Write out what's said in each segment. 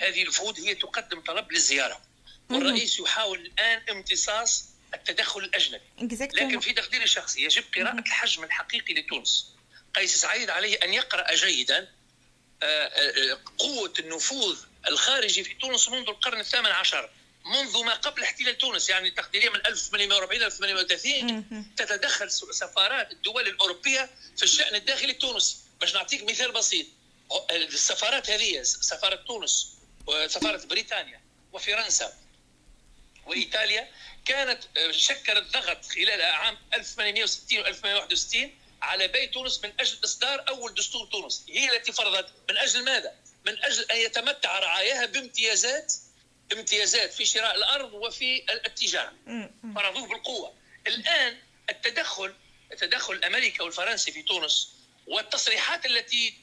هذه الوفود هي تقدم طلب للزيارة. والرئيس يحاول الآن امتصاص التدخل الأجنبي. لكن في تقديري الشخصي يجب قراءة الحجم الحقيقي لتونس. قيس سعيد عليه أن يقرأ جيدا آه، آه، قوة النفوذ الخارجي في تونس منذ القرن الثامن عشر منذ ما قبل احتلال تونس يعني تقديريا من 1840 1830 تتدخل سفارات الدول الأوروبية في الشأن الداخلي التونسي باش نعطيك مثال بسيط. السفارات هذه سفارة تونس وسفاره بريطانيا وفرنسا وإيطاليا. كانت آه، شكلت ضغط خلال عام 1860 و 1861 على بيت تونس من أجل إصدار أول دستور تونس. هي التي فرضت. من أجل ماذا؟ من أجل أن يتمتع رعاياها بامتيازات امتيازات في شراء الأرض وفي التجارة. فرضوه بالقوة. الآن التدخل التدخل الأمريكي والفرنسي في تونس والتصريحات التي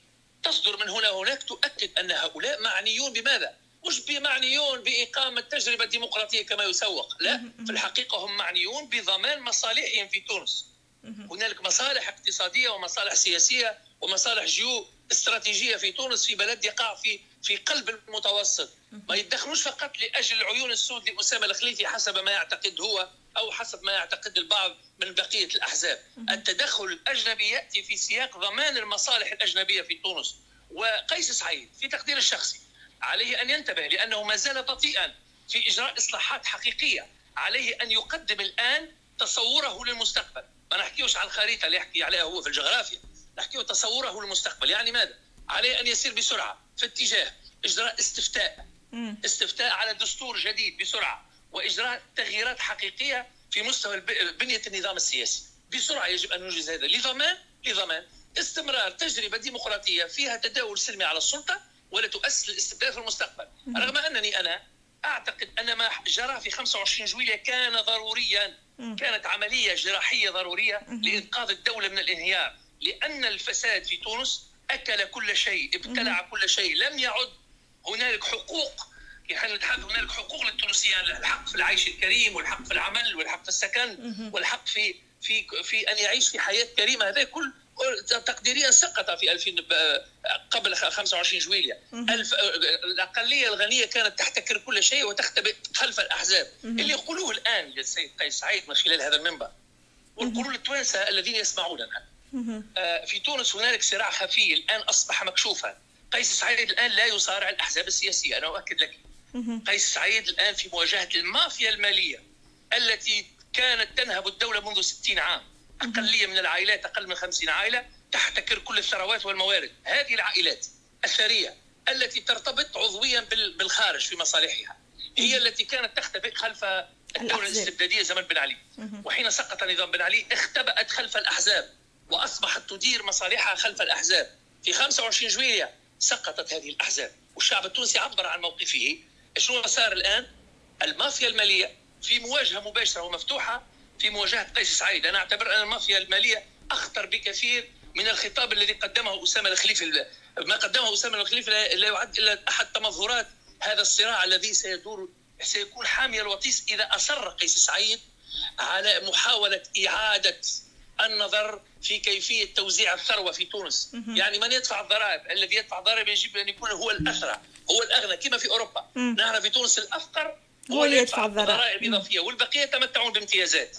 تصدر من هنا وهناك تؤكد أن هؤلاء معنيون بماذا؟ مش بمعنيون بإقامة تجربة ديمقراطية كما يسوق، لا في الحقيقة هم معنيون بضمان مصالحهم في تونس. هنالك مصالح اقتصادية ومصالح سياسية ومصالح جيو استراتيجية في تونس في بلد يقع في في قلب المتوسط. ما يتدخلوش فقط لأجل العيون السود لأسامة الخليفي حسب ما يعتقد هو أو حسب ما يعتقد البعض من بقية الأحزاب. التدخل الأجنبي يأتي في سياق ضمان المصالح الأجنبية في تونس. وقيس سعيد في تقدير الشخصي عليه أن ينتبه لأنه ما زال بطيئا في إجراء إصلاحات حقيقية عليه أن يقدم الآن تصوره للمستقبل. ما نحكيوش عن الخريطه اللي يحكي عليها هو في الجغرافيا. نحكي تصوره للمستقبل. يعني ماذا؟ عليه أن يسير بسرعة في اتجاه إجراء استفتاء. استفتاء على دستور جديد بسرعة وإجراء تغييرات حقيقية في مستوى بنية النظام السياسي. بسرعة يجب أن ننجز هذا. لضمان لضمان استمرار تجربة ديمقراطية فيها تداول سلمي على السلطة ولا تؤسس الاستبداد في المستقبل. رغم أنني أنا أعتقد أن ما جرى في 25 جويلية كان ضروريا. كانت عملية جراحية ضرورية لإنقاذ الدولة من الانهيار. لأن الفساد في تونس أكل كل شيء ابتلع كل شيء. لم يعد هنالك حقوق يعني نتحدث هنالك حقوق للتونسيين الحق في العيش الكريم والحق في العمل والحق في السكن والحق في في في أن يعيش في حياة كريمة. هذا كل تقديريا سقط في 2000 قبل 25 جويليا ألف الأقلية الغنية كانت تحتكر كل شيء وتختبئ خلف الأحزاب. اللي يقولوه الآن للسيد قيس سعيد من خلال هذا المنبر ويقولوا للتوانسه الذين يسمعوننا في تونس هنالك صراع خفي الآن أصبح مكشوفا. قيس سعيد الآن لا يصارع الأحزاب السياسية أنا أؤكد لك. قيس سعيد الآن في مواجهة المافيا المالية التي كانت تنهب الدولة منذ 60 عام. أقلية من العائلات أقل من 50 عائلة تحتكر كل الثروات والموارد. هذه العائلات الثرية التي ترتبط عضويا بالخارج في مصالحها هي التي كانت تختبئ خلف الدولة الاستبدادية زمن بن علي. وحين سقط نظام بن علي اختبأت خلف الأحزاب. وأصبحت تدير مصالحها خلف الأحزاب. في 25 جويلية سقطت هذه الأحزاب. والشعب التونسي عبر عن موقفه. شنو صار الآن؟ المافيا المالية في مواجهة مباشرة ومفتوحة في مواجهة قيس سعيد. أنا أعتبر أن المافيا المالية أخطر بكثير من الخطاب الذي قدمه أسامة الخليفي ما قدمه أسامة الخليفي لا يعد إلا أحد تمظهرات هذا الصراع الذي سيدور سيكون حامي الوطيس إذا أصر قيس سعيد على محاولة إعادة النظر في كيفية توزيع الثروة في تونس. يعني من يدفع الضرائب؟ الذي يدفع الضرائب يجب أن يكون هو الأثرى هو الأغنى كما في أوروبا. نعرف في تونس الأفقر هو اللي يدفع الضرائب. الإضافية والبقية يتمتعون بامتيازات.